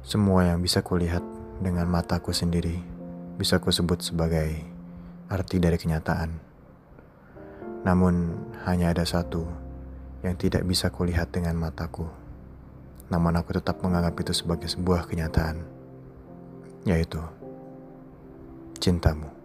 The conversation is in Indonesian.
Semua yang bisa kulihat dengan mataku sendiri bisa kusebut sebagai arti dari kenyataan. Namun hanya ada satu yang tidak bisa kulihat dengan mataku. Namun aku tetap menganggap itu sebagai sebuah kenyataan, yaitu cintamu.